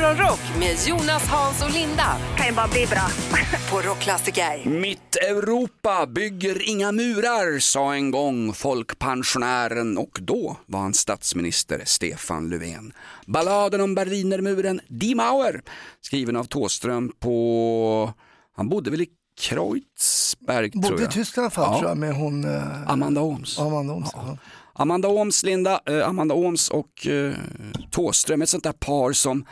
Morgonrock med Jonas, Hans och Linda kan ju bara bli bra. på Rockklassiker. Mitt Europa bygger inga murar, sa en gång folkpensionären och då var han statsminister Stefan Löfven. Balladen om Berlinermuren, Die Mauer, skriven av Thåström på, han bodde väl i Kreuzberg tror Bodde i jag. Tyskland i alla fall Ja. tror jag med hon eh, Amanda Ooms. Amanda Ooms. Ja. Amanda Ooms, Linda, eh, Amanda Ooms och eh, Thåström, ett sånt där par som,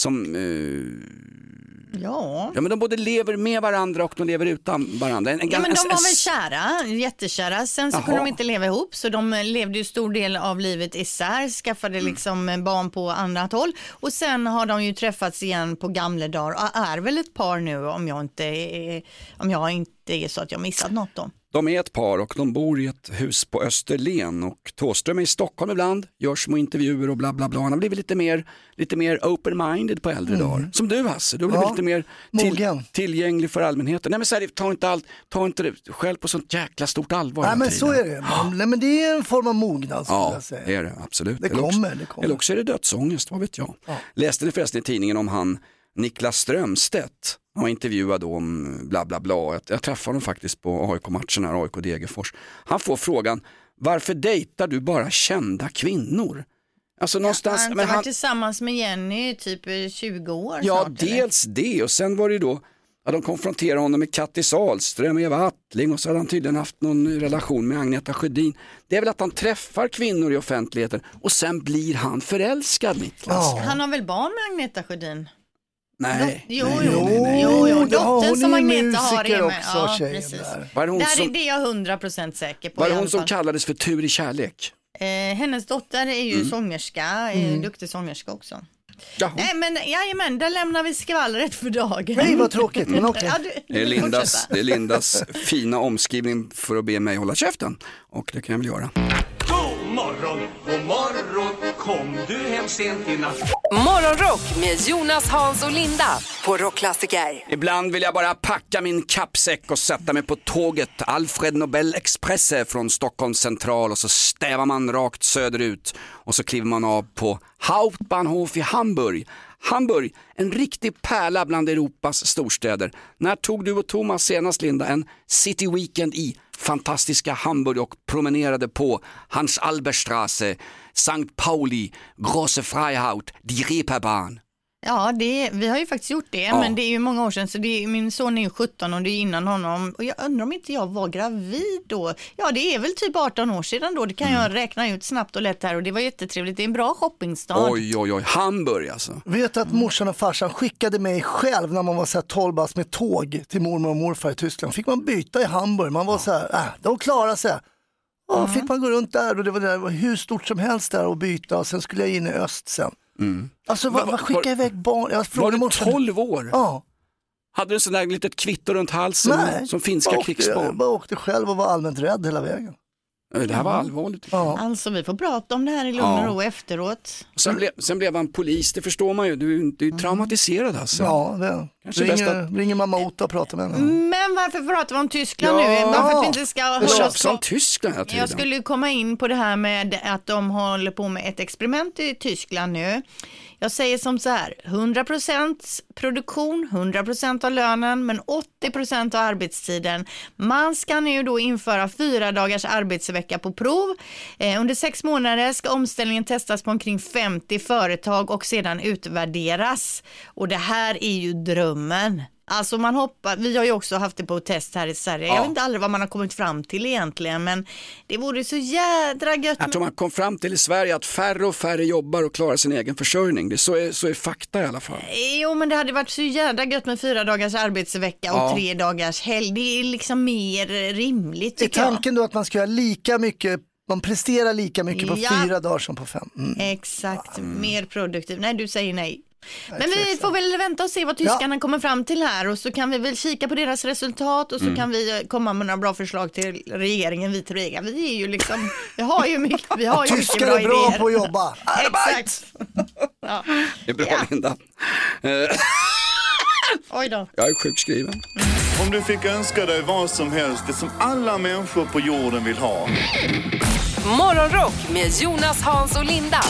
som eh, Ja. ja men de både lever med varandra och de lever utan varandra. En, en, Ja men en- de var väl kära, jättekära. Sen så Jaha. kunde de inte leva ihop så de levde ju stor del av livet isär, skaffade Mm. liksom barn på annat håll och sen har de ju träffats igen på gamla dagar och är väl ett par nu om jag inte om jag inte är så att jag missat något då. De är ett par och de bor i ett hus på Österlen och Thåström är i Stockholm ibland, gör små intervjuer och bla bla bla. Han har blivit lite mer, lite mer open-minded på äldre dagar. Som du Hasse, du har blivit Ja, lite mer mogen. tillgänglig för allmänheten. Nej men så här, ta inte allt, ta inte det själv på sånt jäkla stort allvar Nej men så är det. Man, nej, men det är en form av mognad Ja, jag säga. det är det absolut. Det Eller också- kommer, det kommer. Eller också är det dödsångest, vad vet jag. Läste ni förresten i tidningen om han Niklas Strömstedt? Var intervjuad om bla bla bla. Jag, jag träffade honom faktiskt på AIK-matchen här, AIK Degerfors. Han får frågan, varför dejtar du bara kända kvinnor? Alltså någonstans, Han har varit han, tillsammans med Jenny i typ eh, 20 år ja snart, eller? dels det och sen var det då Ja, de konfronterade honom med Kattis Ahlström, Eva Attling och så hade han tydligen haft någon relation med Agneta Sjödin. Det är väl att han träffar kvinnor i offentligheten och sen blir han förälskad Niklas. Ja. Han har väl barn med Agneta Sjödin? Nej, Jo, jo, nej, nej. jo, jo, dottern hon som Agneta har är med. också, Ja, tjejen precis. där. Var det hon Där som, är det jag 100% säker på var det hon som kallades för Tur i kärlek? Eh, hennes dotter är ju Mm. sångerska, eh, duktig sångerska också. Jaha. Nej men jajamän, där lämnar vi skvallret för dagen. Nej vad tråkigt, men okej. Ja, du, Det är, Lindas, det är Lindas fina omskrivning för att be mig hålla käften. Och det kan jag väl göra. God morgon, god morgon, kom du hem sent i natt? Morgonrock med Jonas, Hans och Linda på Rockklassiker. Ibland vill jag bara packa min kappsäck och sätta mig på tåget Alfred Nobel Expresse från Stockholms central och så stävar man rakt söderut och så kliver man av på Hauptbahnhof i Hamburg. Hamburg, en riktig pärla bland Europas storstäder. När tog du och Thomas senast Linda en city weekend i fantastiska Hamburg och promenerade på Hans Alberstraße, Sankt Pauli, Große Freihaut, Die Reeperbahn? Ja, det, vi har ju faktiskt gjort det, Ja. men det är ju många år sedan, så det min son är ju 17 och det är innan honom. Och jag undrar om inte jag var gravid då. Ja, det är väl typ 18 år sedan då, det kan Mm. jag räkna ut snabbt och lätt här och det var jättetrevligt. Det är en bra shoppingstad. Oj, oj, oj, Hamburg alltså. Vet du att morsan och farsan skickade mig själv när man var så här 12 bast med tåg till mormor och morfar i Tyskland. Fick man byta i Hamburg, man var så här, äh, de klarade sig. Ja, fick man gå runt där och det var, det var hur stort som helst där och byta och sen skulle jag in i öst sen. Alltså vad, Va- va- vad skickar var- iväg barn? Jag Var du morsan. 12 år? Ja, Hade du sån där litet kvitto runt halsen nej. som finska bara åkte, krigsbarn? Jag bara åkte själv och var allmänt rädd hela vägen. Det här var allvarligt. Ja. Alltså vi får prata om det här i lugn och Ja. ro efteråt. Sen, blev, sen blev han polis, det förstår man ju. Du, du är traumatiserad alltså. Ja, det. Kanske bäst Ringer, ringer mamma Ota och pratar med henne. Men varför pratar vi om Tyskland Ja. nu? Bara för att vi inte ska Det hålla oss tjatas om på... Tyskland hela tiden. Jag skulle komma in på det här med att de håller på med ett experiment i Tyskland nu. Jag säger som så här, 100% produktion, 100% av lönen, men 80% av arbetstiden. Man ska nu då införa fyra dagars arbetsvecka på prov. Eh, under sex månader ska omställningen testas på omkring 50 företag och sedan utvärderas. Och det här är ju drömmen. Alltså man hoppas, vi har ju också haft det på test här i Sverige. Jag vet inte aldrig vad man har kommit fram till egentligen, men det vore så jädra gött. Jag tror man kom fram till i Sverige att färre och färre jobbar och klarar sin egen försörjning. Det är, så, är, så är fakta i alla fall. Jo, men det hade varit så jädra gött med fyra dagars arbetsvecka och Ja. tre dagars helg. Det är liksom mer rimligt Är tycker jag. tanken då att man ska göra lika mycket, man presterar lika mycket på Ja. fyra dagar som på fem? Mm. Exakt, mer produktiv. Nej, du säger nej. Men vi får väl vänta och se vad tyskarna kommer fram till här och så kan vi väl kika på deras resultat och så kan vi eh, komma med några bra förslag till regeringen, vi tre. Vi är ju liksom, vi har ju mycket, vi har ju mycket Tyskar bra är bra idéer. på att jobba. Exakt. Ja. Det är bra Ja. Linda. Eh, Oj då. jag är sjukskriven. Om du fick önska dig vad som helst, det som alla människor på jorden vill ha. Morgonrock med Jonas, Hans och Linda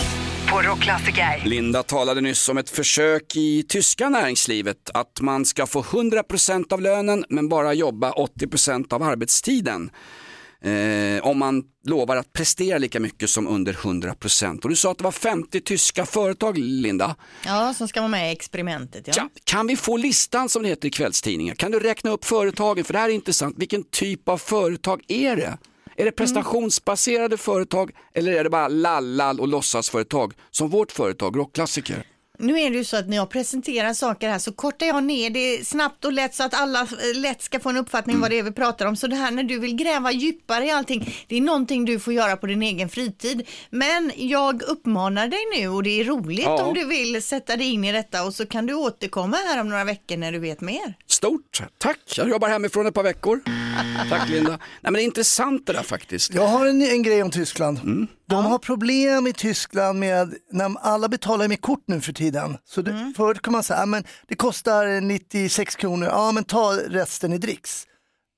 på Rockklassiker. Linda talade nyss om ett försök i tyska näringslivet att man ska få 100% av lönen men bara jobba 80% av arbetstiden. Eh, om man lovar att prestera lika mycket som under 100%. Och du sa att det var 50 tyska företag, Linda. Ja, som ska vara med i experimentet. Ja. Ja, kan vi få listan som det heter i kvällstidningar? Kan du räkna upp företagen? För det här är intressant. Vilken typ av företag är det? Är det prestationsbaserade företag eller är det bara lallall och låtsasföretag som vårt företag, Rockklassiker? Nu är det ju så att när jag presenterar saker här så kortar jag ner det snabbt och lätt så att alla eh, lätt ska få en uppfattning vad det är vi pratar om. Så det här när du vill gräva djupare i allting, det är någonting du får göra på din egen fritid. Men jag uppmanar dig nu och det är roligt Ja. om du vill sätta dig in i detta och så kan du återkomma här om några veckor när du vet mer. Stort, tack. Jag jobbar hemifrån ett par veckor. Tack Linda. Nej, men det är intressant det där faktiskt. Jag har en, en grej om Tyskland. De har problem i Tyskland med, när alla betalar med kort nu för tiden. Så det, Förut kan man säga, ja, men det kostar 96 kronor, ja men ta resten i dricks.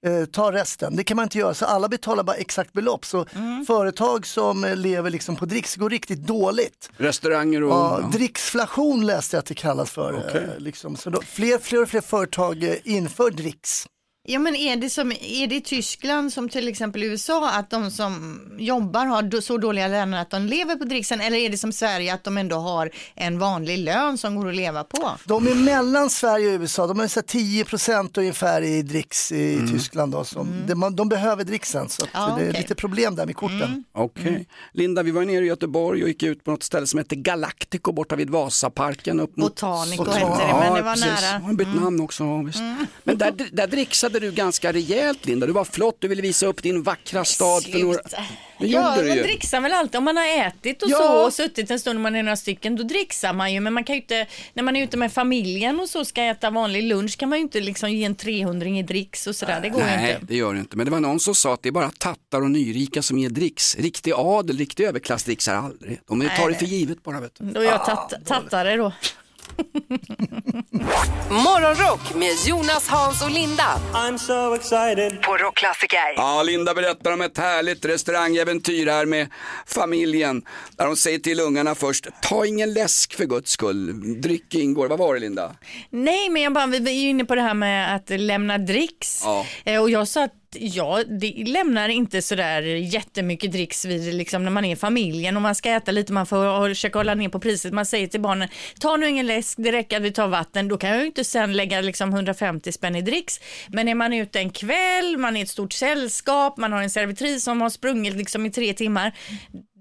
Eh, ta resten, det kan man inte göra så alla betalar bara exakt belopp. Så företag som lever liksom på dricks går riktigt dåligt. Restauranger och... Ja, dricksflation läste jag att det kallas för. eh, Liksom. Så då, fler, fler och fler företag eh, inför dricks. Ja men är det, som, är det i Tyskland som till exempel USA att de som jobbar har så dåliga löner att de lever på dricksen eller är det som Sverige att de ändå har en vanlig lön som går att leva på? De är mellan Sverige och USA, de här 10 procent ungefär i dricks i Tyskland. Då, som, de, de behöver dricksen så att Ja, det är lite problem där med korten. Okej. Linda, vi var nere i Göteborg och gick ut på något ställe som heter Galactico borta vid Vasaparken. Upp mot... Botanico Botan- hette det men det var precis. nära. Mm. Har bytt namn också. ja, Visst. Men där, där dricksade du ganska rejält Linda. Du var flott, du ville visa upp din vackra stad. För några... Det Ja, man ju. dricksar väl alltid. Om man har ätit och Ja. så och suttit en stund och man är några stycken, då dricksar man ju. Men man kan ju inte, när man är ute med familjen och så ska äta vanlig lunch kan man ju inte liksom ge en 300 i dricks och sådär. Det går ju Nej, inte. det gör det inte. Men det var någon som sa att det är bara tattar och nyrika som ger dricks. Riktig adel, riktig överklass dricksar aldrig. De tar det för givet bara. Vet du. Då är jag tatt, tattare då. Morgonrock med Jonas, Hans och Linda I'm so excited. på Rockklassiker. Ja, Linda berättar om ett härligt restaurangäventyr här med familjen. Där de säger till ungarna först, ta ingen läsk för guds skull. Dryck ingår. Vad var det Linda? Nej, men jag bara, vi var ju inne på det här med att lämna dricks. Ja. Eh, Och jag sa att ja, det lämnar inte sådär jättemycket dricks vid liksom när man är i familjen och man ska äta lite, man får försöka hålla ner på priset. Man säger till barnen, ta nu ingen läsk, det räcker att vi tar vatten. Då kan jag ju inte sen lägga liksom 150 spänn i dricks. Men är man ute en kväll, man är i ett stort sällskap, man har en servitris som har sprungit liksom i tre timmar.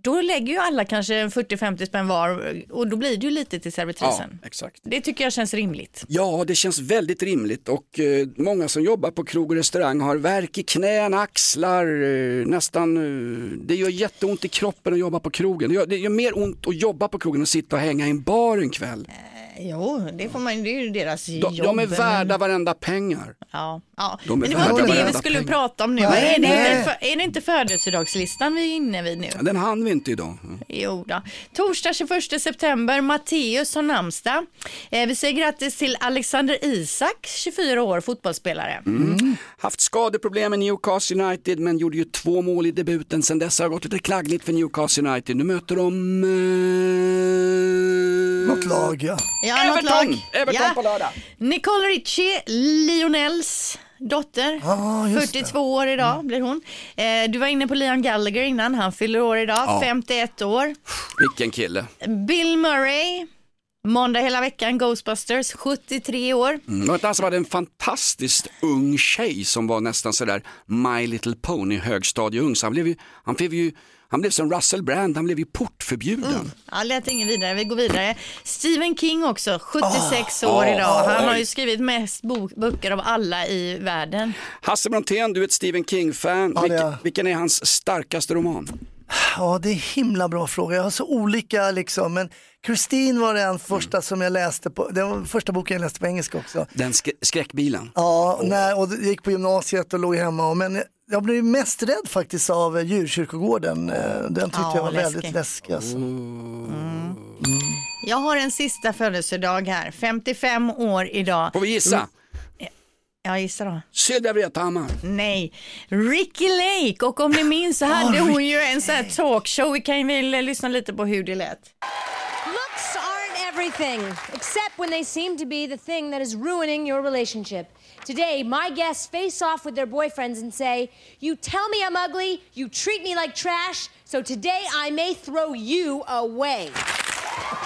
Då lägger ju alla kanske en 40-50 spänn var och då blir det ju lite till Ja, servitrisen. exakt. Det tycker jag känns rimligt. Ja, det känns väldigt rimligt och eh, många som jobbar på krog och restaurang har värk i knän, axlar, eh, nästan, eh, det gör jätteont i kroppen att jobba på krogen. Det gör, det gör mer ont att jobba på krogen än att sitta och hänga i en bar en kväll. Jo, det, får man, det är ju deras De, jobb. de är men- värda varenda pengar. Ja, ja. De men det var inte det vi skulle pengar. prata om nu. Nej, är, det nej. för- är det inte födelsedagslistan vi är inne vid nu? Den hann vi inte idag. Jo då. Torsdag 21 september, Matteus har namnsdag. Eh, vi säger grattis till Alexander Isak, 24 år, fotbollsspelare. Haft skadeproblem med Newcastle United men gjorde ju två mål i debuten. Sen dess har det gått lite klaggligt för Newcastle United. Nu möter de... Eh... Något lag ja. Ja, något Everton! lag. Everton Ja. på lördag. Nicole Richie, Lionels dotter. Det. 42 år idag blir hon. Eh, du var inne på Liam Gallagher innan, han fyller år idag, Ja. 51 år. Vilken kille. Bill Murray, måndag hela veckan, Ghostbusters, 73 år. Mm. Det var inte han som hade en fantastiskt ung tjej som var nästan sådär My Little Pony högstadieung. Så han blev ju, han blev ju, han blev som Russell Brand, han blev ju portförbjuden. Ja, lät ingen vidare, vi går vidare. Stephen King också, 76 år idag. Han har ju skrivit mest bok, böcker av alla i världen. Hasse Brontén, du är ett Stephen King-fan. Ja, är Vilken, är hans starkaste roman? Ja, det är himla bra fråga. Jag har så olika liksom, men Christine var den första som jag läste på, det var första boken jag läste på engelska också. Den sk- skräckbilen. Ja, när, och jag gick på gymnasiet och låg hemma. Och, men jag blev mest rädd faktiskt av eh, djurkyrkogården. Eh, Den tyckte Ja, jag var läskig. väldigt läskig. Alltså. Jag har en sista födelsedag här, 55 år idag. Får vi gissa? Jag gissar då. Sylvia Vrethammar. Nej, Ricky Lake och om ni minns så hade hon ju en sån här talkshow, vi kan väl lyssna lite på hur det lät. everything, except when they seem to be the thing that is ruining your relationship. Today, my guests face off with their boyfriends and say, You tell me I'm ugly, you treat me like trash, so today I may throw you away.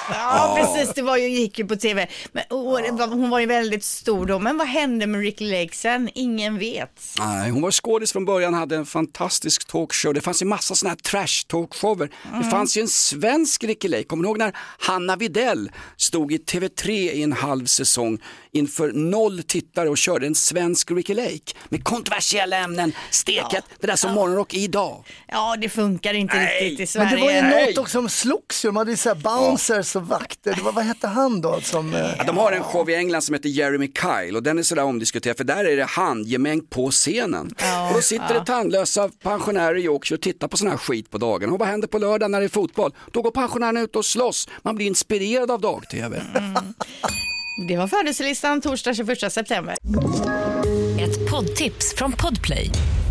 Ja, precis. Det var ju, gick ju på tv. Men, och, hon var ju väldigt stor då. Men vad hände med Ricky Lake sen? Ingen vet. Nej, hon var skådis från början, hade en fantastisk talkshow. Det fanns ju massa sådana här trash-talkshower. Det fanns ju en svensk Ricky Lake. Kommer du ihåg när Hanna Videll stod i TV3 i en halv säsong inför noll tittare och körde en svensk Ricky Lake med kontroversiella ämnen, steket, det där som morgonrock är idag. Ja, det funkar inte Nej, riktigt i Men Sverige. det var ju Nej. något också, de slogs ju, de hade ju så här bouncers och vakter. Det var, vad hette han då? Som, eh, Ja, de har en show i England som heter Jeremy Kyle och den är sådär omdiskuterad för där är det handgemäng på scenen. och då sitter det tandlösa pensionärer i Yorkshire och tittar på sån här skit på dagen. Och vad händer på lördag när det är fotboll? Då går pensionärerna ut och slåss. Man blir inspirerad av dag-tv. Det var födelselistan torsdag 21 september. Ett poddtips från Podplay.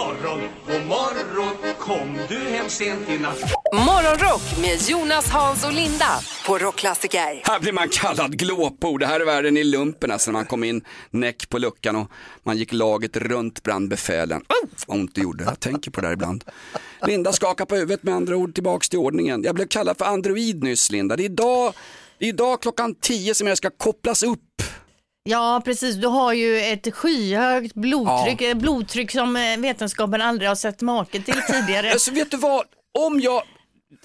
Morgon, god morgon Kom du hem sent i natt Morgonrock med Jonas, Hans och Linda på Rockklassiker. Här blir man kallad glåpord. Det här är världen i lumpen alltså när man kom in näck på luckan och man gick laget runt brandbefälen. Oh, vad ont det gjorde. Jag tänker på det här ibland. Linda skakar på huvudet med andra ord tillbaks till ordningen. Jag blev kallad för android nyss Linda. Det är idag, det är idag klockan 10 som jag ska kopplas upp. Ja, precis. Du har ju ett skyhögt blodtryck, ett blodtryck som eh, vetenskapen aldrig har sett make till tidigare. Alltså vet du vad, om jag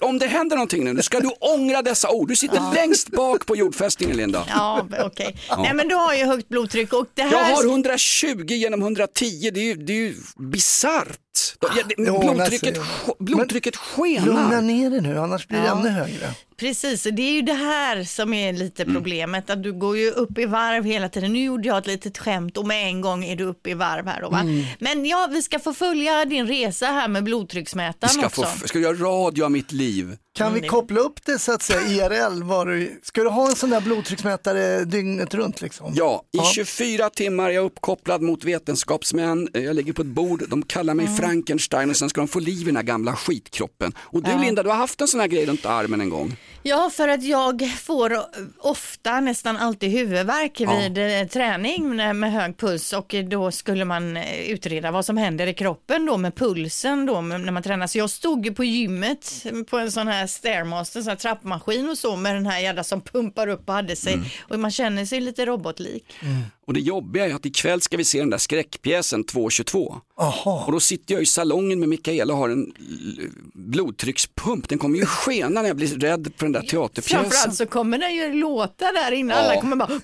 om det händer någonting nu, nu ska du ångra dessa ord. Du sitter längst bak på jordfästningen Linda. Ja, okej. Nej, men du har ju högt blodtryck och det Jag här... har 120 genom 110, det är ju, det är ju bisarrt. Ja, blodtrycket, alltså, sk- blodtrycket Lugna skenar. ner dig nu, annars blir det Ja. ännu högre. Precis, och det är ju det här som är lite problemet, att du går ju upp i varv hela tiden. Nu gjorde jag ett litet skämt och med en gång är du uppe i varv här då va? Men ja, vi ska få följa din resa här med Vi blodtrycksmätaren ska, också. få, ska göra radio av mitt liv. Kan vi koppla upp det så att säga IRL? Var du, ska du ha en sån där blodtrycksmätare dygnet runt liksom? Ja, i 24 timmar är jag uppkopplad mot vetenskapsmän, jag ligger på ett bord, de kallar mig Frankenstein och sen ska de få liv i den här gamla skitkroppen. Och du Linda, du har haft en sån här grej runt armen en gång. Ja, för att jag får ofta, nästan alltid huvudvärk vid eh, träning med hög puls och då skulle man eh, utreda vad som händer i kroppen då med pulsen då när man tränar. Så jag stod ju på gymmet på en sån här stairmaster, en sån här trappmaskin och så med den här jädra som pumpar upp och hade sig och man känner sig lite robotlik. Och det jobbiga är att ikväll ska vi se den där skräckpjäsen 222. Aha. Och då sitter jag i salongen med Mikaela och har en blodtryckspump. Den kommer ju skena när jag blir rädd för den där teaterpjäsen. Framförallt så kommer den ju låta där inne, alla kommer bara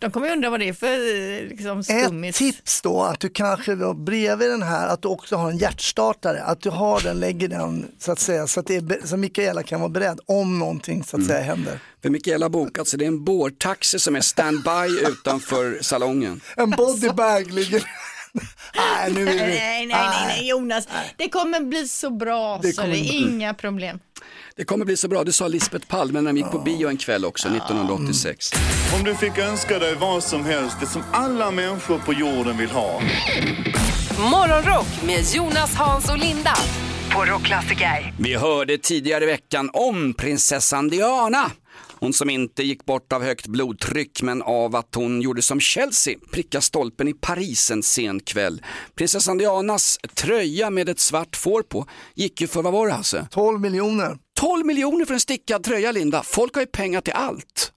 De kommer undra vad det är för liksom, Ett skummis. tips då, att du kanske då bredvid den här, att du också har en hjärtstartare, att du har den, lägger den så att säga, så att det är, så Mikaela kan vara beredd om någonting så att säga händer. För Mikaela har bokat så det är en bårtaxi som är standby utanför salongen. En bodybag ligger... nej, nu är vi... Nej, nej, nej, nej, Jonas. Det kommer bli så bra Det så det är inga problem. Det kommer bli så bra, det sa Lisbeth Palme när de gick på bio en kväll också, 1986. Om du fick önska dig vad som helst, det som alla människor på jorden vill ha. Morgonrock med Jonas, Hans och Linda på Rockklassiker. Vi hörde tidigare i veckan om prinsessan Diana. Hon som inte gick bort av högt blodtryck men av att hon gjorde som Chelsea, pricka stolpen i Paris en sen kväll. Prinsessan Dianas tröja med ett svart får på gick ju för, vad var det Hasse? 12 miljoner. 12 miljoner för en stickad tröja Linda, folk har ju pengar till allt.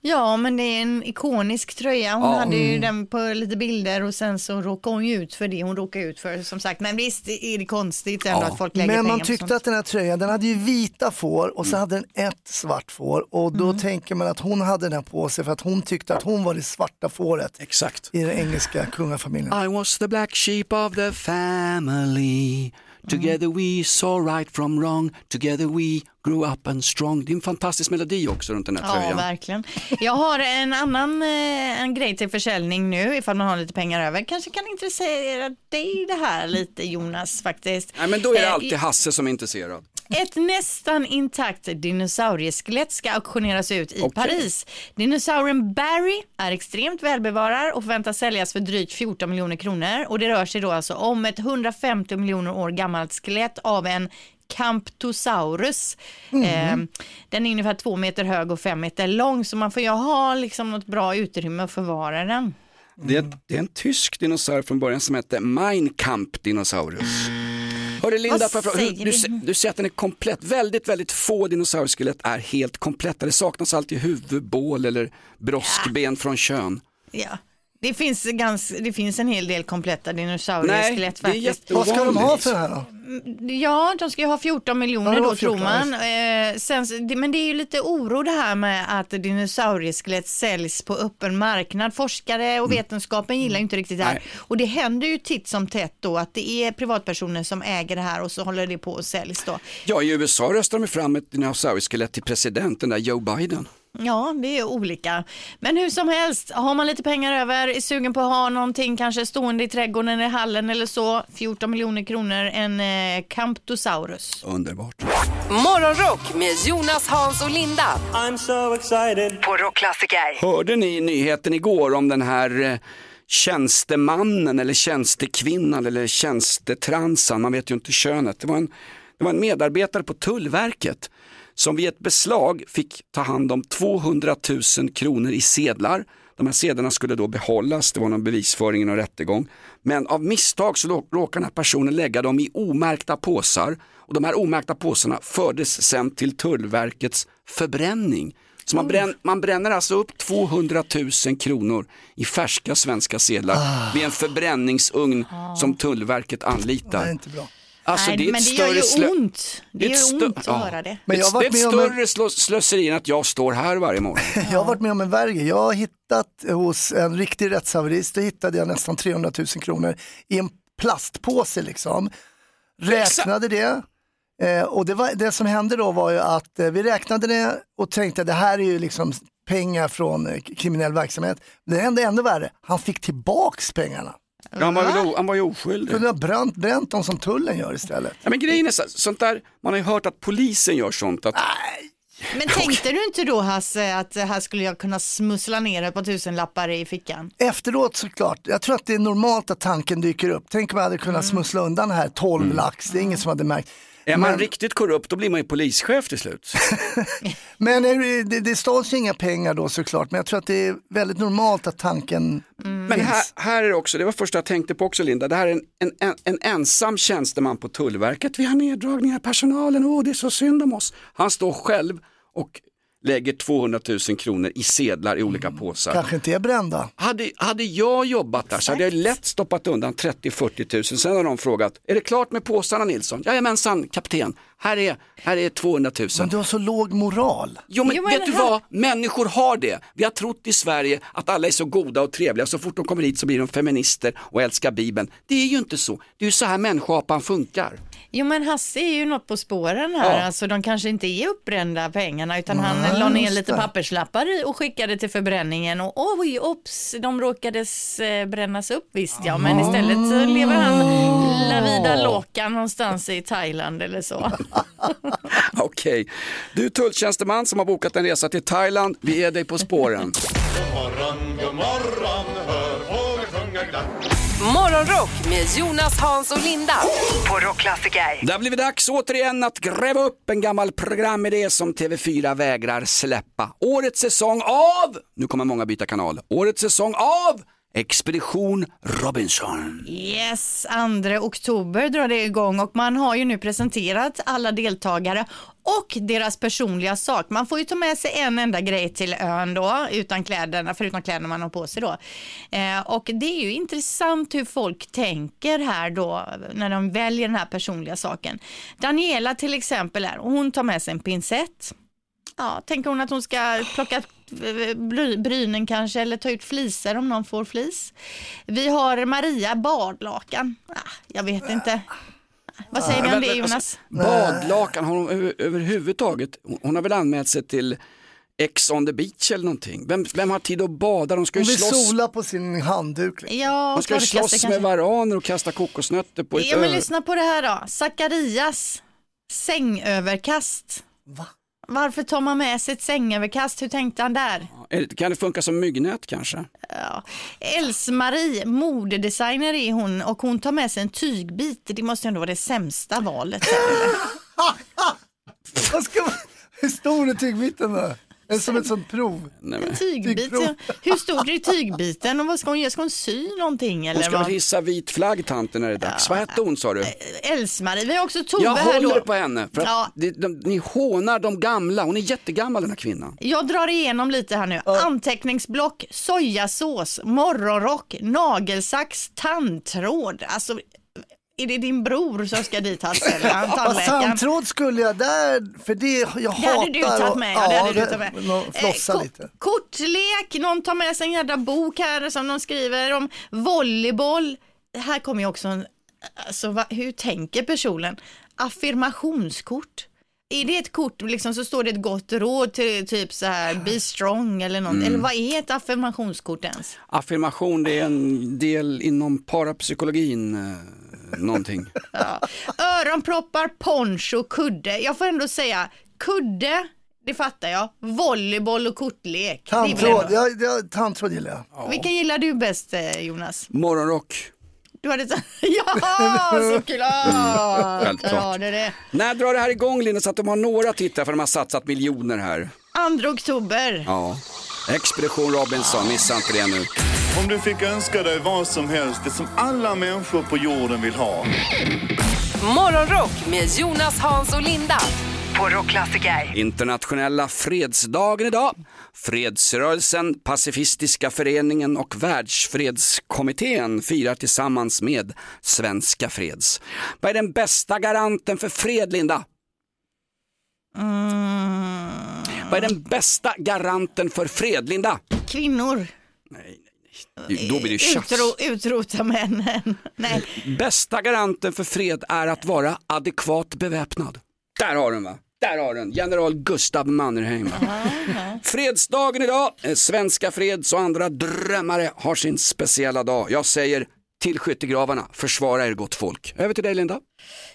Ja, men det är en ikonisk tröja. Hon hade ju den på lite bilder och sen så råkade hon ju ut för det hon råkade ut för som sagt. Men visst är det konstigt ändå Ja. att folk lägger Men man tyckte att den här tröjan, den hade ju vita får och så hade den ett svart får och då tänker man att hon hade den på sig för att hon tyckte att hon var det svarta fåret Exakt. i den engelska kungafamiljen. I was the black sheep of the family. Together we saw right from wrong, together we grew up and strong. Det är en fantastisk melodi också runt den här Ja, tröjan. verkligen. Jag har en annan eh, en grej till försäljning nu, ifall man har lite pengar över. Kanske kan intressera dig det här lite Jonas faktiskt. Nej men då är det Eh, alltid Hasse som är intresserad. Ett nästan intakt dinosaurieskelett ska auktioneras ut i Okej. Paris. Dinosaurien Barry är extremt välbevarad och förväntas säljas för drygt 14 miljoner kronor. Och det rör sig då alltså om ett 150 miljoner år gammalt skelett av en Camptosaurus. Eh, den är ungefär två meter hög och fem meter lång så man får ju ha liksom något bra utrymme att förvara den. Det, är, det är en tysk dinosaurie från början som hette Mein Kampf dinosaurus. Hörru Linda, fråga, säger du, du, du säger att den är komplett. Väldigt, väldigt få dinosaurieskelett är helt kompletta. Det saknas alltid huvud, bål eller broskben från kön. Ja. Det finns, ganska, det finns en hel del kompletta dinosaurieskelett faktiskt. Vad ska de ha för det här då? Ja, de ska ju ha 14 miljoner Ja, då 14, tror man. Eh, sen, det- men det är ju lite oro det här med att dinosaurieskelett säljs på öppen marknad. Forskare och vetenskapen gillar ju inte riktigt det här. Nej. Och det händer ju titt som tätt då att det är privatpersoner som äger det här och så håller det på och säljs då. Ja, i USA röstar de fram ett dinosaurieskelett till presidenten, där Joe Biden. Ja, det är olika. Men hur som helst, har man lite pengar över, är sugen på att ha någonting kanske stående i trädgården eller i hallen eller så, 14 miljoner kronor, en eh, Camptosaurus. Underbart. Morgonrock med Jonas, Hans och Linda I'm so excited. på Rockklassiker. Hörde ni nyheten igår om den här eh, tjänstemannen eller tjänstekvinnan eller tjänstetransan, man vet ju inte könet. Det var en, det var en medarbetare på Tullverket som vid ett beslag fick ta hand om 200 000 kronor i sedlar. De här sedlarna skulle då behållas, det var någon bevisföring någon rättegång. Men av misstag så råkade den här personen lägga dem i omärkta påsar och de här omärkta påsarna fördes sen till Tullverkets förbränning. Så man, brän, man bränner alltså upp 200 000 kronor i färska svenska sedlar vid en förbränningsugn som Tullverket Det är anlitar. Alltså, Nej, det är men det gör ju större slö- ont. Det det gör stö- ont att ja. höra det. Men jag har det är varit ett med om en- större slå- slöseri än att jag står här varje morgon. Jag har varit med om en värre. Jag har hittat hos en riktig rättshaverist, då hittade jag nästan 300 000 kronor i en plastpåse liksom. Räknade det. Eh, och det, var, det som hände då var ju att eh, vi räknade det och tänkte det här är ju liksom väl från eh, kriminell verksamhet. Det hände ännu värre, han fick tillbaks pengarna. Ja, han, var väl han var ju oskyldig. Kunde ha bränt, bränt dem som tullen gör istället. Ja, men grejen är så, sånt där, man har ju hört att polisen gör sånt. Att, Men tänkte du inte då Hasse att här skulle jag kunna smussla ner ett par tusenlappar i fickan? Efteråt såklart, jag tror att det är normalt att tanken dyker upp. Tänk om jag hade kunnat smussla undan här 12 lax, det är ingen som hade märkt. Är man Men- riktigt korrupt då blir man ju polischef till slut. Men det, det stals ju inga pengar då såklart, men jag tror att det är väldigt normalt att tanken Men finns. här, här är det också, det var första jag tänkte på också Linda, det här är en, en, en, en ensam tjänsteman på Tullverket. Vi har neddragningar i personalen, åh det är så synd om oss. Han står själv och lägger 200 000 kronor i sedlar i olika påsar. Kanske inte är brända. Hade, hade jag jobbat där så hade jag lätt stoppat undan 30-40 000. Sen har de frågat, är det klart med påsarna Nilsson? Jajamensan kapten, här är, här är 200 000. Men du har så låg moral. Jo men Jo, men vet du här- vad, människor har det. Vi har trott i Sverige att alla är så goda och trevliga, så fort de kommer hit så blir de feminister och älskar Bibeln. Det är ju inte så, det är ju så här människoapan funkar. Jo men Hasse är ju något på spåren här, Ja. alltså de kanske inte är uppbrända pengarna utan han la ner lite papperslappar och skickade till förbränningen och oj, ops, de råkades eh, brännas upp visst ja, men istället så lever han la vida loca någonstans i Thailand eller så. Okej, du tulltjänsteman som har bokat en resa till Thailand, vi är dig på spåren. God morgon, god morgon, hör fåglar sjunga glatt. Morgonrock med Jonas, Hans och Linda på Rockklassiker. Det har blivit dags återigen att gräva upp en gammal programidé som TV4 vägrar släppa. Årets säsong av, nu kommer många byta kanal, årets säsong av Expedition Robinson. Yes, 2 oktober drar det igång och man har ju nu presenterat alla deltagare och deras personliga sak. Man får ju ta med sig en enda grej till ön då, utan kläderna, förutom kläderna man har på sig då. Eh, och det är ju intressant hur folk tänker här då, när de väljer den här personliga saken. Daniela till exempel är, hon tar med sig en pincett. Ja, tänker hon att hon ska plocka bry- brynen kanske eller ta ut flisar om någon får flis. Vi har Maria badlakan. Ah, jag vet inte. Vad säger ni om det Jonas? Badlakan, har hon över, överhuvudtaget, hon har väl anmält sig till Ex on the beach eller någonting. Vem, vem har tid att bada? De ska ju Hon vill slåss, sola på sin handduk. liksom. Ja, de ska ju slåss med kanske. varaner och kasta kokosnötter på ett Ja, men lyssna på det här då. Zacharias sängöverkast. Va? Varför tar man med sig ett sängöverkast? Hur tänkte han där? Kan det funka som myggnät kanske? Ja. Els-Marie, modedesigner är hon och hon tar med sig en tygbit. Det måste ändå vara det sämsta valet. Vad ska man... Hur stor är tygbiten då? Det som ett sånt prov? Nej, men. Tygbit, Tygprov. ja. Hur stor är tygbiten och vad ska hon göra? Ska hon sy någonting Hon eller ska väl vad? hissa vit flagg tanten när det är dags. Vad hette hon sa du? Els-Marie, vi har också Tove Jag här håller då. på henne. För att Ja. de, de, ni hånar de gamla. Hon är jättegammal den här kvinnan. Jag drar igenom lite här nu. Anteckningsblock, sojasås, morgonrock, nagelsax, tandtråd. Alltså, är det din bror som ska dit Hassel? Samtråd skulle jag där, för det, jag Det hatar hade du tagit med. Ja, det hade du tagit med. Flossa Eh, lite. Kortlek, någon tar med sig en jävla bok här som de skriver om volleyboll. Här kommer ju också en, alltså va, hur tänker personen? Affirmationskort. Är det ett kort liksom så står det ett gott råd till typ så här be strong eller något. Mm. Eller vad är ett affirmationskort ens? Affirmation det är en del inom parapsykologin. Någonting. Ja. Öronproppar, poncho, kudde. Jag får ändå säga kudde, det fattar jag. Volleyboll och kortlek. det Tandtråd, ja, ja, tandtråd gillar jag. Vilken gillar du bäst eh, Jonas? Morgonrock. Du hade så... Ja, såklart! Har du det. När drar det här igång Linda så att de har några tittare för de har satsat miljoner här? 2 oktober. Ja. Expedition Robinson, missa inte det nu. Om du fick önska dig vad som helst, det som alla människor på jorden vill ha. Morgonrock med Jonas, Hans och Linda på Rockklassiker. Internationella fredsdagen idag. Fredsrörelsen, Pacifistiska föreningen och Världsfredskommittén firar tillsammans med Svenska Freds. Vad är den bästa garanten för fred, Linda? Mm. Vad är den bästa garanten för fred, Linda? Kvinnor. Då blir det tjafs. Utro, utrota männen. Nej. Bästa garanten för fred är att vara adekvat beväpnad. Där har den va? Där har den, general Gustav Mannerheim. Fredsdagen idag, Eh, svenska freds och andra drömmare har sin speciella dag. Jag säger till skyttegravarna, försvara er gott folk. Över till dig Linda.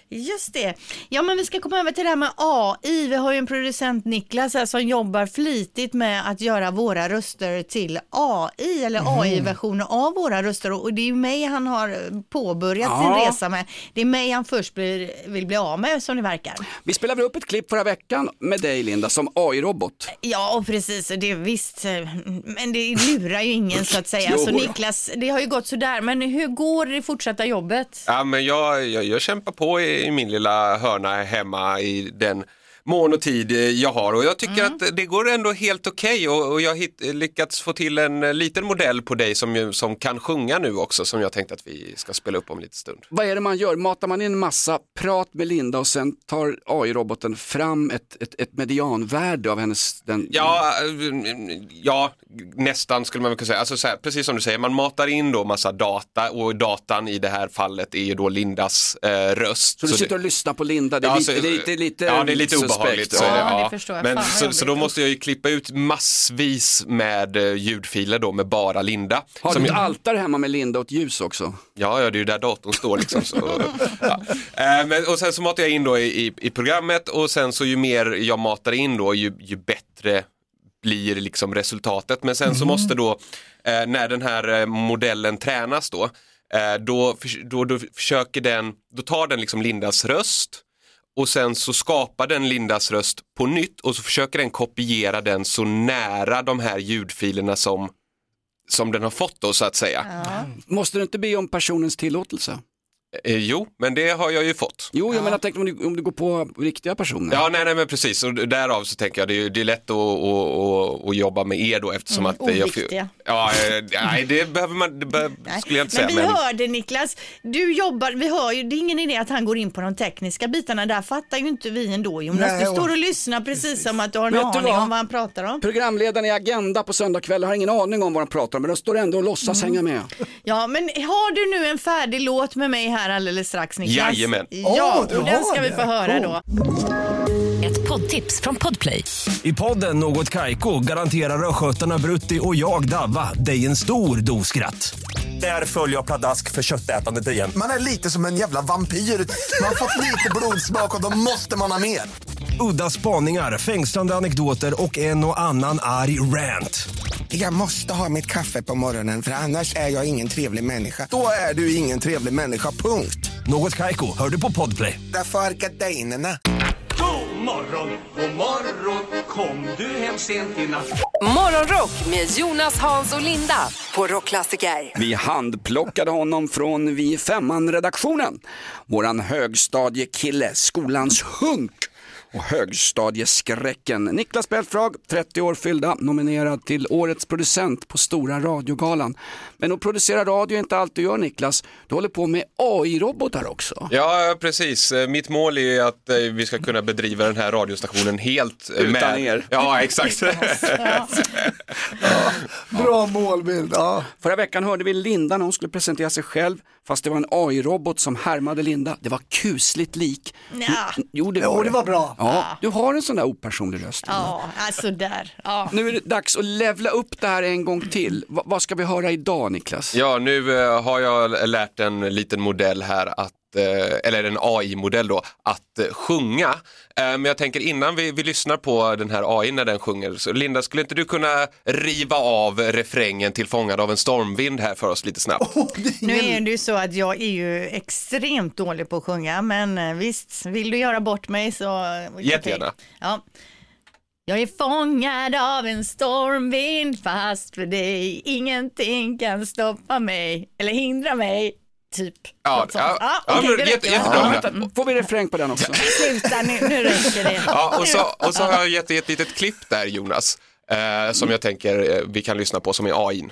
Just det. Ja, men vi ska komma över till det här med AI. Vi har ju en producent, Niklas, här, som jobbar flitigt med att göra våra röster till AI eller Mhm. AI-versioner av våra röster. Och det är ju mig han har påbörjat Ja. sin resa med. Det är mig han först blir, vill bli av med, som det verkar. Vi spelade upp ett klipp förra veckan med dig Linda som AI-robot. Ja, och precis. Det är visst, eh, men det lurar ju ingen så att säga. Jo Så. Niklas, det har ju gått sådär. Men hur går det fortsatta jobbet? Ja, men jag, jag, jag kämpar på i, i min lilla hörna hemma i den mån och tid eh, jag har och jag tycker att det går ändå helt okej och, och jag har hitt, lyckats få till en eh, liten modell på dig som, som kan sjunga nu också som jag tänkte att vi ska spela upp om lite stund. Vad är det man gör? Matar man in en massa prat med Linda och sen tar AI-roboten fram ett, ett, ett medianvärde av hennes... Den... Ja, eh, ja, nästan skulle man kunna säga. Alltså så här, precis som du säger, man matar in då massa data och datan i det här fallet är ju då Lindas eh, röst. Så du sitter och lyssnar på Linda, det är, Ja, lite, så- det är lite, Ja, det är lite. Obehagligt. Så Ja, ja. Men, Fan, så, så då måste jag ju klippa ut massvis med eh, ljudfiler då med bara Linda. Har Som du ett jag- altare hemma med Linda och ett ljus också? Ja, ja, det är ju där datorn står liksom. Så, ja. Eh, men, och sen så matar jag in då i, i, i programmet och sen så ju mer jag matar in då ju, ju bättre blir liksom resultatet. Men sen så måste då, eh, när den här modellen tränas då, eh, då, då, då försöker den, då tar den liksom Lindas röst och sen så skapar den Lindas röst på nytt och så försöker den kopiera den så nära de här ljudfilerna som, som den har fått då så att säga. Måste du inte be om personens tillåtelse? Eh, jo, men det har jag ju fått. Jo, jag menar tänk om du, om du går på riktiga personer. Ja, nej, nej, men precis. Och därav så tänker jag det är, det är lätt att, att, att, att jobba med er då eftersom Mm, att eh, jag... oviktiga. Ja, eh, nej, det behöver man, det behöver, skulle jag inte Men säga. vi hörde Niklas, du jobbar, vi hör ju, det är ingen idé att han går in på de tekniska bitarna, där fattar ju inte vi ändå Jonas. Nej, du står och lyssnar precis som att du har en aning vad? om vad han pratar om. Programledaren i Agenda på söndagkvällar har ingen aning om vad de pratar om, men de står ändå och låtsas Mm. hänga med. Ja, men har du nu en färdig låt med mig här här alldeles strax Niklas. Jajamän. Ja, Åh, du och den har ska vi det. få höra då. Ett poddtips från Podplay. I podden Något Kaiko garanterar östgötarna Brutti och jag, Davva, dig en stor dos skratt. Där följer jag pladask för köttätandet igen. Man är lite som en jävla vampyr. Man har fått lite blodsmak och då måste man ha mer. Udda spaningar, fängslande anekdoter och en och annan arg rant. Jag måste ha mitt kaffe på morgonen för annars är jag ingen trevlig människa. Då är du ingen trevlig människa, punkt. Något Kaiko, hör du på Podplay. Därför är gardinerna. God morgon, god morgon, kom du hem sent i natt? Morgonrock med Jonas, Hans och Linda på Rockklassiker. Vi handplockade honom från Vi femman-redaktionen. Våran högstadiekille, skolans hunk och högstadieskräcken. Niklas Belfrage, 30 år fyllda, nominerad till Årets producent på Stora radiogalan. Men att producera radio är inte allt du gör Niklas. Du håller på med AI-robotar också. Ja, precis. Mitt mål är att eh, vi ska kunna bedriva den här radiostationen helt Utan med... er. Ja, exakt. Bra målbild. Ja. Förra veckan hörde vi Linda när hon skulle presentera sig själv, fast det var en AI-robot som härmade Linda. Det var kusligt lik. Ja. Jo, det Jo, var det var bra. Ja, du har en sån där opersonlig röst. Ja, alltså där. Ja. Nu är det dags att levla upp det här en gång till. Va- vad ska vi höra idag Niklas? Ja, nu eh, har jag lärt en liten modell här att eller en AI-modell då, att eh, sjunga. Eh, Men jag tänker innan vi, vi lyssnar på den här AI när den sjunger, så Linda, skulle inte du kunna riva av refrängen till Fångad av en stormvind här för oss lite snabbt? Nu är det ju så att jag är ju extremt dålig på att sjunga, men eh, visst, vill du göra bort mig så... Jättegärna. Ja. Jag är fångad av en stormvind fast för dig ingenting kan stoppa mig eller hindra mig. Typ. Ja, ja, Ja, ja, okej, men det jätte, jättebra. Ja. Får vi refräng på den också? Sluta nu, nu räcker det. Ja, och, så, och så har jag gett ett litet klipp där Jonas, eh, som jag tänker eh, vi kan lyssna på som är AI.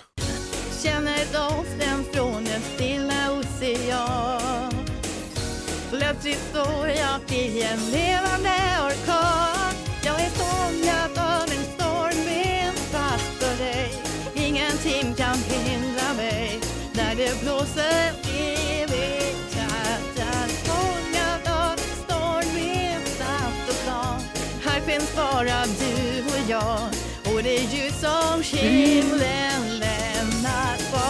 Känner doften från en stilla ocean Plötsligt står jag i en levande orkan Jag är fångad av en stormvind fast för dig Ingenting kan hindra mig när det blåser bara du och jag och det är ljus som himlen lämnat kvar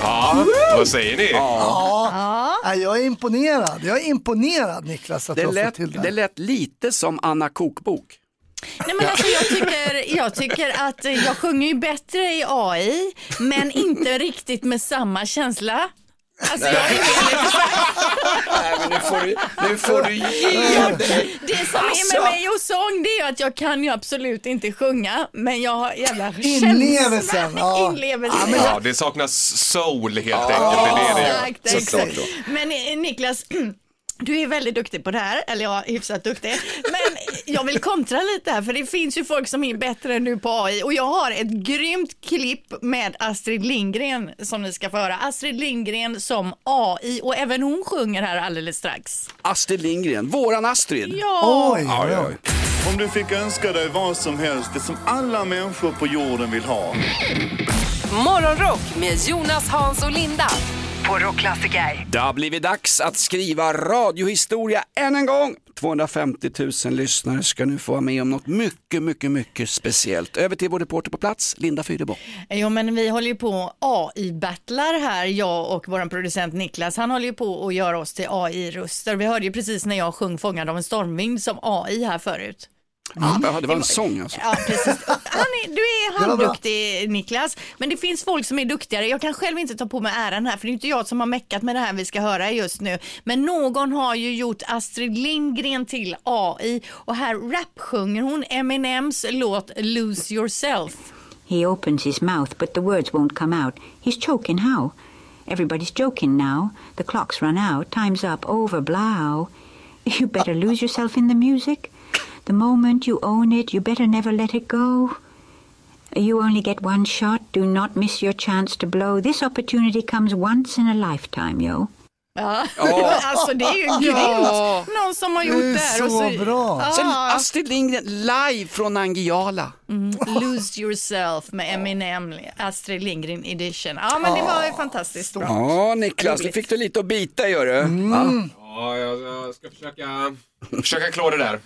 Ja, vad säger ni? Ja. Nej, jag är imponerad. Jag är imponerad Niklas att Det du har fått lät, till det. det lät lite som Anna Kokbok. Nej men alltså jag tycker, jag tycker att jag sjunger ju bättre i AI men inte riktigt med samma känsla. Alltså jag är lite Nej, men nu får du, nu får du ge dig. Det som är Alltså. med mig och sång det är att jag kan ju absolut inte sjunga men jag har jävla Inlevelsen, känsla. ja. Inlevelsen. Ja, det saknas soul helt enkelt. Det är det det gör. Exakt, Såklart exakt. då. Men eh, Niklas, du är väldigt duktig på det här, eller ja, hyfsat duktig. Men jag vill kontra lite här, för det finns ju folk som är bättre än du på AI och jag har ett grymt klipp med Astrid Lindgren som ni ska få höra. Astrid Lindgren som AI och även hon sjunger här alldeles strax. Astrid Lindgren, våran Astrid. Ja. Oj, Oj, oj. oj. Om du fick önska dig vad som helst, det som alla människor på jorden vill ha. Morgonrock med Jonas, Hans och Linda på Rockklassiker. Det har blivit dags att skriva radiohistoria än en gång. 250 000 lyssnare ska nu få vara med om något mycket, mycket, mycket speciellt. Över till vår reporter på plats, Linda Fyrebo. Jo men vi håller ju på AI-battlar här, jag och vår producent Niklas. Han håller ju på att göra oss till AI-röster. Vi hörde ju precis när jag sjöng Fångad av en stormvind som AI här förut. Ja, det var en sång alltså. Ja, precis. Är, du är halvduktig Niklas, men det finns folk som är duktigare. Jag kan själv inte ta på mig äran här, för det är inte jag som har meckat med det här vi ska höra just nu. Men någon har ju gjort Astrid Lindgren till AI och här rapsjunger hon Eminems låt Lose Yourself. He opens his mouth, but the words won't come out. He's choking how? Everybody's joking now. The clock's run out. Time's up. Over. Blow. You better lose yourself in the music. The moment you own it, you better never let it go. You only get one shot. Do not miss your chance to blow. This opportunity comes once in a lifetime, yo. Ja. Ja. alltså det är ju Ja. grymt. Någon som har gjort Det är det här. så så, bra. Sen Ja. Astrid Lindgren live från Angiala. Mm. Lose yourself med Eminem, Astrid Lindgren edition. Ja men det var ju fantastiskt bra. Ja, Niklas, nu fick du lite att bita gör du. Mm. Ja. Ja, jag ska försöka, försöka klå det där.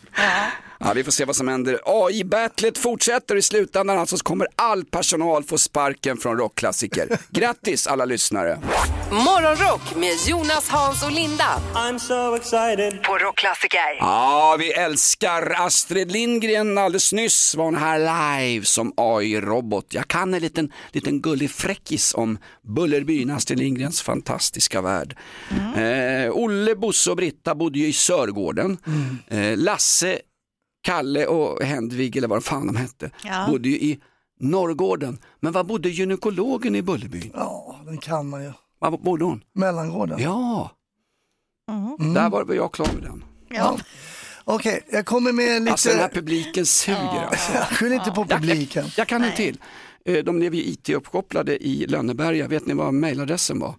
Ja, vi får se vad som händer. AI-battlet fortsätter i slutändan alltså så kommer all personal få sparken från rockklassiker. Grattis alla lyssnare. Morgonrock med Jonas, Hans och Linda. I'm so excited. På Rockklassiker. Ja, vi älskar Astrid Lindgren. Alldeles nyss var hon här live som AI-robot. Jag kan en liten, liten gullig fräckis om Bullerbyn, Astrid Lindgrens fantastiska värld. Eh, Olle, Bosse och Britta bodde ju i Sörgården. Eh, Lasse, Kalle och Hedvig, eller vad fan de hette, Ja. bodde ju i Norrgården. Men var bodde gynekologen i Bullerbyn? Ja, den kan man ju. Var bodde hon? Mellangården. Ja, Mm. där var jag klar med den. Ja. Okej, jag kommer med lite... Alltså den här publiken suger alltså. Skyll inte på publiken. Jag, jag kan en till. Eh, De blev ju IT-uppkopplade i Lönneberga. Vet ni vad mejladressen var?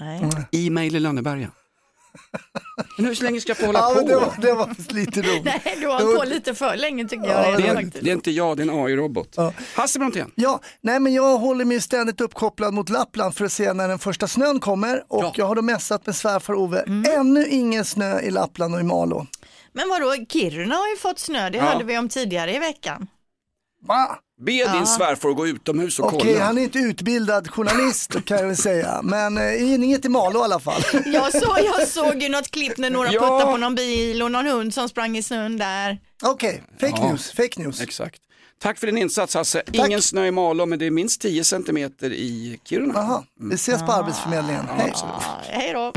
Nej. E-mail i Lönneberga. Men hur länge ska jag få hålla Ja, på? det, var, det var lite roligt. Nej, du har hållit på lite för länge tycker jag. det, redan är, det är inte jag, det är en AI-robot. Hasse Brontén. Ja, nej men jag håller mig ständigt uppkopplad mot Lappland för att se när den första snön kommer och jag har då mässat med svärfar Ove. Ännu ingen snö i Lappland och i Malå. Men vadå, Kiruna har ju fått snö, det Ja. hörde vi om tidigare i veckan. Va? Be Ja. din svärfar att gå utomhus och Okej, kolla. han är inte utbildad journalist kan jag väl säga, men eh, inget i Malå i alla fall. Jag, så, jag såg ju något klipp när några Ja. puttade på någon bil och någon hund som sprang i snön där. Okej, fake Ja. news, fake news. Exakt. Tack för din insats Hasse. Ingen snö i Malå men det är minst 10 centimeter i Kiruna. Aha, vi ses på Arbetsförmedlingen. Hej. Hej då.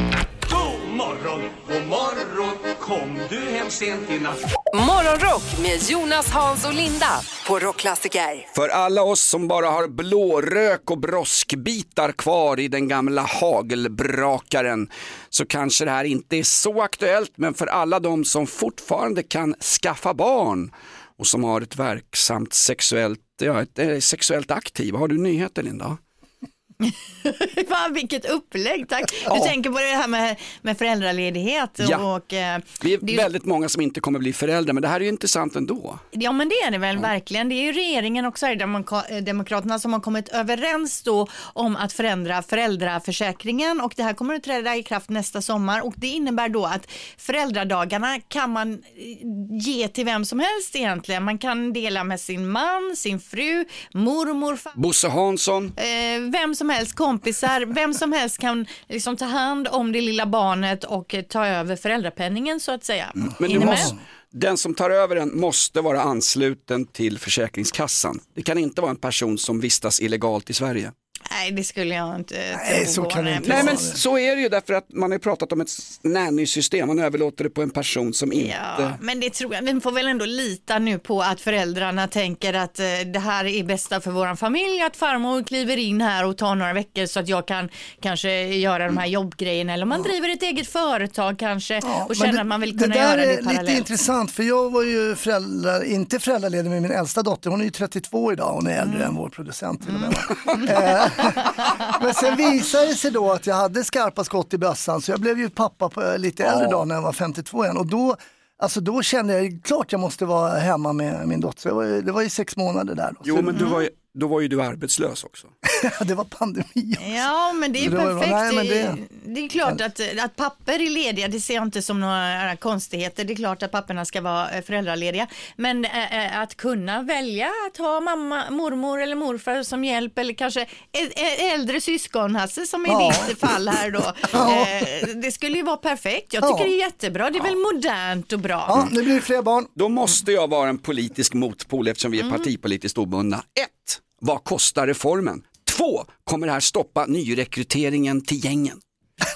God morgon, god morgon, kom du hem sent i natt? Morgonrock med Jonas, Hans och Linda. På Rockklassiker. För alla oss som bara har blårök och broskbitar kvar i den gamla hagelbrakaren så kanske det här inte är så aktuellt men för alla de som fortfarande kan skaffa barn och som har ett verksamt sexuellt, ja, ett, eh, sexuellt aktiv. Har du nyheter Linda? Fan vilket upplägg, tack. Du Ja. tänker på det här med, med föräldraledighet Ja. och eh, Vi är det är ju- väldigt många som inte kommer bli föräldrar men det här är ju intressant ändå. Ja men det är det väl verkligen. Det är ju regeringen och Sverigedemokraterna som har kommit överens då om att förändra föräldraförsäkringen och det här kommer att träda i kraft nästa sommar och det innebär då att föräldradagarna kan man eh, ge till vem som helst egentligen. Man kan dela med sin man, sin fru, mormor, fa- Bosse Hansson, eh, vem som helst, kompisar, vem som helst kan liksom ta hand om det lilla barnet och ta över föräldrapenningen så att säga. Mm. Men du måste, den som tar över den måste vara ansluten till Försäkringskassan. Det kan inte vara en person som vistas illegalt i Sverige. Nej, det skulle jag inte Nej, så kan det inte Nej, men så är det ju därför att man har pratat om ett nanny-system. Man överlåter det på en person som inte... Ja, men det tror jag, vi får väl ändå lita nu på att föräldrarna tänker att eh, det här är bästa för våran familj, att farmor kliver in här och tar några veckor så att jag kan kanske göra de här jobbgrejerna eller man driver ett eget företag kanske och Men känner det- att man vill det kunna där göra det är lite parallellt. intressant för jag var ju föräldrar, inte föräldraledig med min äldsta dotter, hon är ju 32 idag, hon är äldre Mm. än vår producent till och med. va? Men sen visade det sig då att jag hade skarpa skott i bössan så jag blev ju pappa på eh, lite äldre dag när jag var 52 igen och då Alltså då kände jag klart jag måste vara hemma med min dotter. Jag var, ju- det var ju sex månader där. Då. Jo, men du var ju, då var ju du arbetslös också. det var pandemi. Ja, men det är det var- perfekt. nej, men det... det- det är klart att, att papper är lediga, det ser jag inte som några konstigheter. Det är klart att papporna ska vara eh, föräldralediga. Men eh, att kunna välja att ha mamma, mormor eller morfar som hjälp eller kanske äldre syskon, Hasse, som i Ja. ditt fall här då. Ja. Det skulle ju vara perfekt. Jag tycker Ja. det är jättebra. Det är väl modernt och bra. Ja, nu blir det fler barn. Då måste jag vara en politisk motpol eftersom vi är partipolitiskt obundna. Ett, vad kostar reformen? Två, kommer det här stoppa nyrekryteringen till gängen?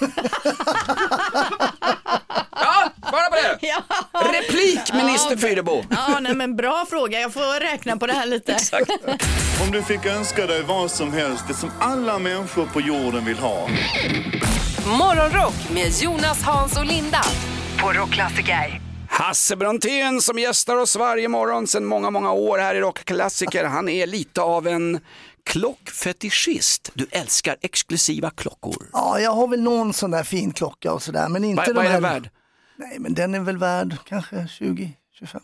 ja, svara på det! Ja. Replik, minister Fyrebo. Ja, nej, men bra fråga. Jag får räkna på det här lite. Om du fick önska dig vad som helst, det som alla människor på jorden vill ha. Morgonrock med Jonas, Hans och Linda. På Rockklassiker. Hasse Brontén som gästar oss varje morgon sedan många, många år här i Rockklassiker. Han är lite av en klockfetischist. Du älskar exklusiva klockor. Ja, jag har väl någon sån där fin klocka och sådär. Men inte Vad- de vad är här... den värd? Nej, men den är väl värd kanske 20, 25.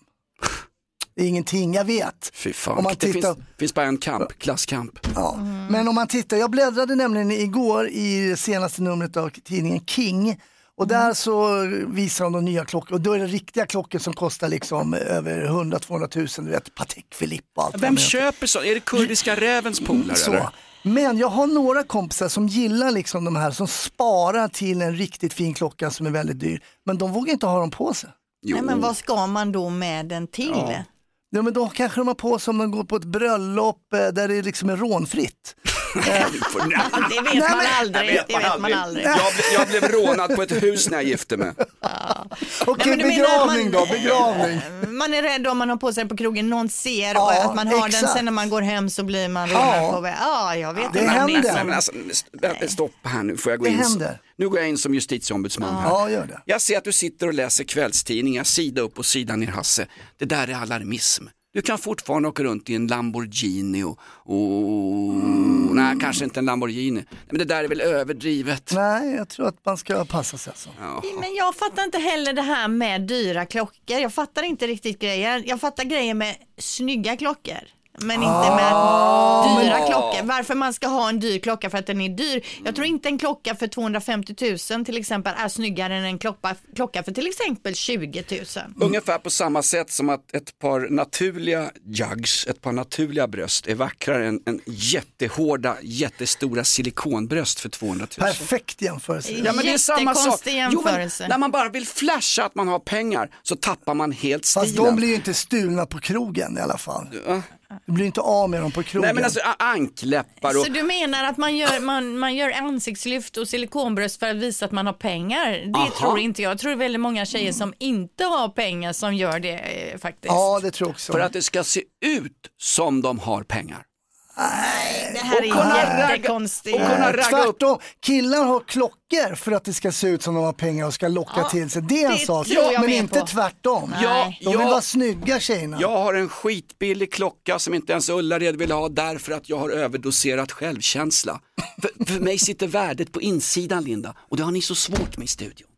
Det är ingenting, jag vet. Fy fan, Om man det tittar- finns, finns bara en kamp, klasskamp. Ja. Men om man tittar, jag bläddrade nämligen igår i det senaste numret av tidningen King och där så visar de de nya klockor och då är det riktiga klockor som kostar liksom över 100-200 tusen, du vet Patek Philippe och allt. Vem köper så? Är det kurdiska rävens polare eller? Men jag har några kompisar som gillar liksom de här som sparar till en riktigt fin klocka som är väldigt dyr. Men de vågar inte ha dem på sig. Nej, men vad ska man då med den till? Ja. Ja, men då kanske de har på sig om de går på ett bröllop eh, där det liksom är rånfritt. Det vet man aldrig. Det vet man aldrig. Jag, ble- jag blev rånad på ett hus när jag gifte mig. Okej, men du menar begravning man- då, begravning. Man är rädd om man har på sig den på krogen, någon ser Ja, och att man har den, exakt. sen när man går hem så blir man Ja. rånad på väg. Ja, jag vet Det inte vad händer. Men alltså, st- stopp här nu, får jag gå Det in? händer. Nu går jag in som justitieombudsman här. Ja, gör det. Jag ser att du sitter och läser kvällstidningar, sida upp och sida ner Hasse. Det där är alarmism. Du kan fortfarande åka runt i en Lamborghini och, och nej kanske inte en Lamborghini. Men det där är väl överdrivet. Nej, jag tror att man ska passa sig. Alltså. Men jag fattar inte heller det här med dyra klockor. Jag fattar inte riktigt grejer. Jag fattar grejer med snygga klockor. Men inte med Ah, dyra men- klockor. Varför man ska ha en dyr klocka för att den är dyr. Jag tror inte en klocka för 250 000 till exempel är snyggare än en klocka, klocka för till exempel 20 000. Ungefär på samma sätt som att ett par naturliga jugs, ett par naturliga bröst är vackrare än, än jättehårda, jättestora silikonbröst för 200 000. Perfekt jämförelse. Ja men det är samma sak. Jättekonstig Jo, men jämförelse. när man bara vill flasha att man har pengar så tappar man helt stilen. Fast de blir ju inte stulna på krogen i alla fall. Du blir inte av med dem på krogen. Nej men alltså ankläppar och... Så du menar att man gör, man, man gör ansiktslyft och silikonbröst för att visa att man har pengar? Det Aha. tror inte jag. Jag tror det är väldigt många tjejer som inte har pengar som gör det eh, faktiskt. Ja, det tror jag också. För att det ska se ut som de har pengar. Det här Och kunna är ragga- jättekonstigt. och kunna Nej, ragga upp- Tvärtom, killar har klockor för att det ska se ut som de har pengar och ska locka Ja, till sig. Det är en sak, jag men inte på. tvärtom. Ja, De vill ja. vara snygga tjejerna. Jag har en skitbillig klocka som inte ens Ullared vill ha därför att jag har överdoserat självkänsla. För, för mig sitter värdet på insidan Linda och det har ni så svårt med i studion.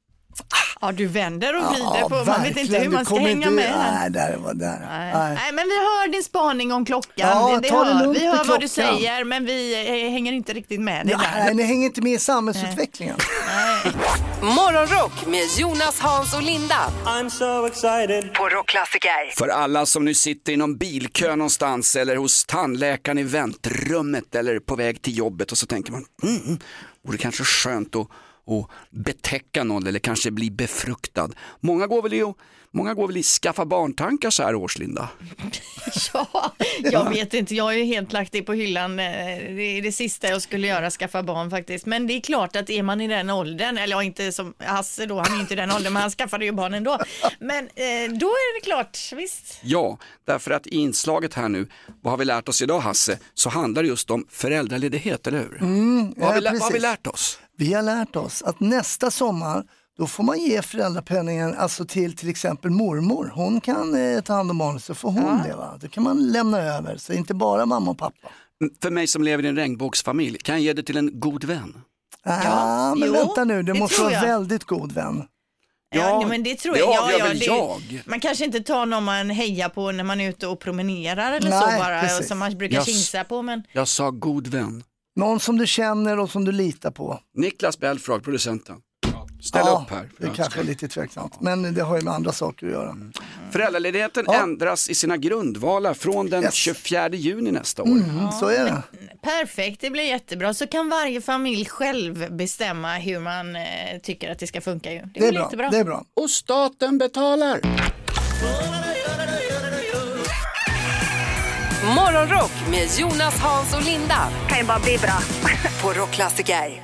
Ja, du vänder och vrider Ja, på. Man vet inte verkligen. hur man ska hänga med. här. Nej, där var där. Nej. Nej. Nej, men vi hör din spaning om klockan. Ja, det, det ta det hör, lugnt vi hör vad du säger, men vi eh, hänger inte riktigt med dig Ja, där. nej, ni hänger inte med i samhällsutvecklingen. Morgonrock med Jonas, Hans och Linda. I'm so excited. På Rockklassiker. För alla som nu sitter i någon bilkö någonstans eller hos tandläkaren i väntrummet eller på väg till jobbet och så tänker man, mm, vore kanske skönt att, att betäcka någon eller kanske bli befruktad. Många går väl i, många går väl i skaffa barntankar så här års, Linda? Ja, jag vet inte, jag har ju helt lagt det på hyllan. Eh, Det är det sista jag skulle göra, skaffa barn faktiskt. Men det är klart att är man i den åldern, eller ja, inte som Hasse då, han är inte i den åldern, men han skaffade ju barn ändå. Men eh, då är det klart, visst. Ja, därför att i inslaget här nu, vad har vi lärt oss idag Hasse, så handlar det just om föräldraledighet, eller hur? Mm, vad, har vi, ja, vad har vi lärt oss? Vi har lärt oss att nästa sommar då får man ge föräldrapenningen alltså till till exempel mormor. Hon kan eh, ta hand om barnet så får hon det. Va? Då kan man lämna över, så inte bara mamma och pappa. Mm, För mig som lever i en regnbågsfamilj, kan jag ge det till en god vän? Ja, men jo, vänta nu, det, det måste vara väldigt god vän. Ja, nej, men det tror det jag. Ja, avgör ja, väl det, jag. Man kanske inte tar någon man hejar på när man är ute och promenerar eller Nej, så bara, precis. som man brukar kinsa på. Men Jag sa god vän. Någon som du känner och som du litar på. Niklas Belfrage, producenten. Ställ ja, upp här. Det är kanske är lite tveksamt, men det har ju med andra saker att göra. Föräldraledigheten ändras i sina grundvalar från den 24 juni nästa år. Mm, så är det. perfekt, det blir jättebra. Så kan varje familj själv bestämma hur man eh, tycker att det ska funka. Ju. Det, Det är är bra. jättebra. Det är bra. Och staten betalar. Morgonrock med Jonas, Hans och Linda. Kan ju bara bli bra. På Rockklassiker.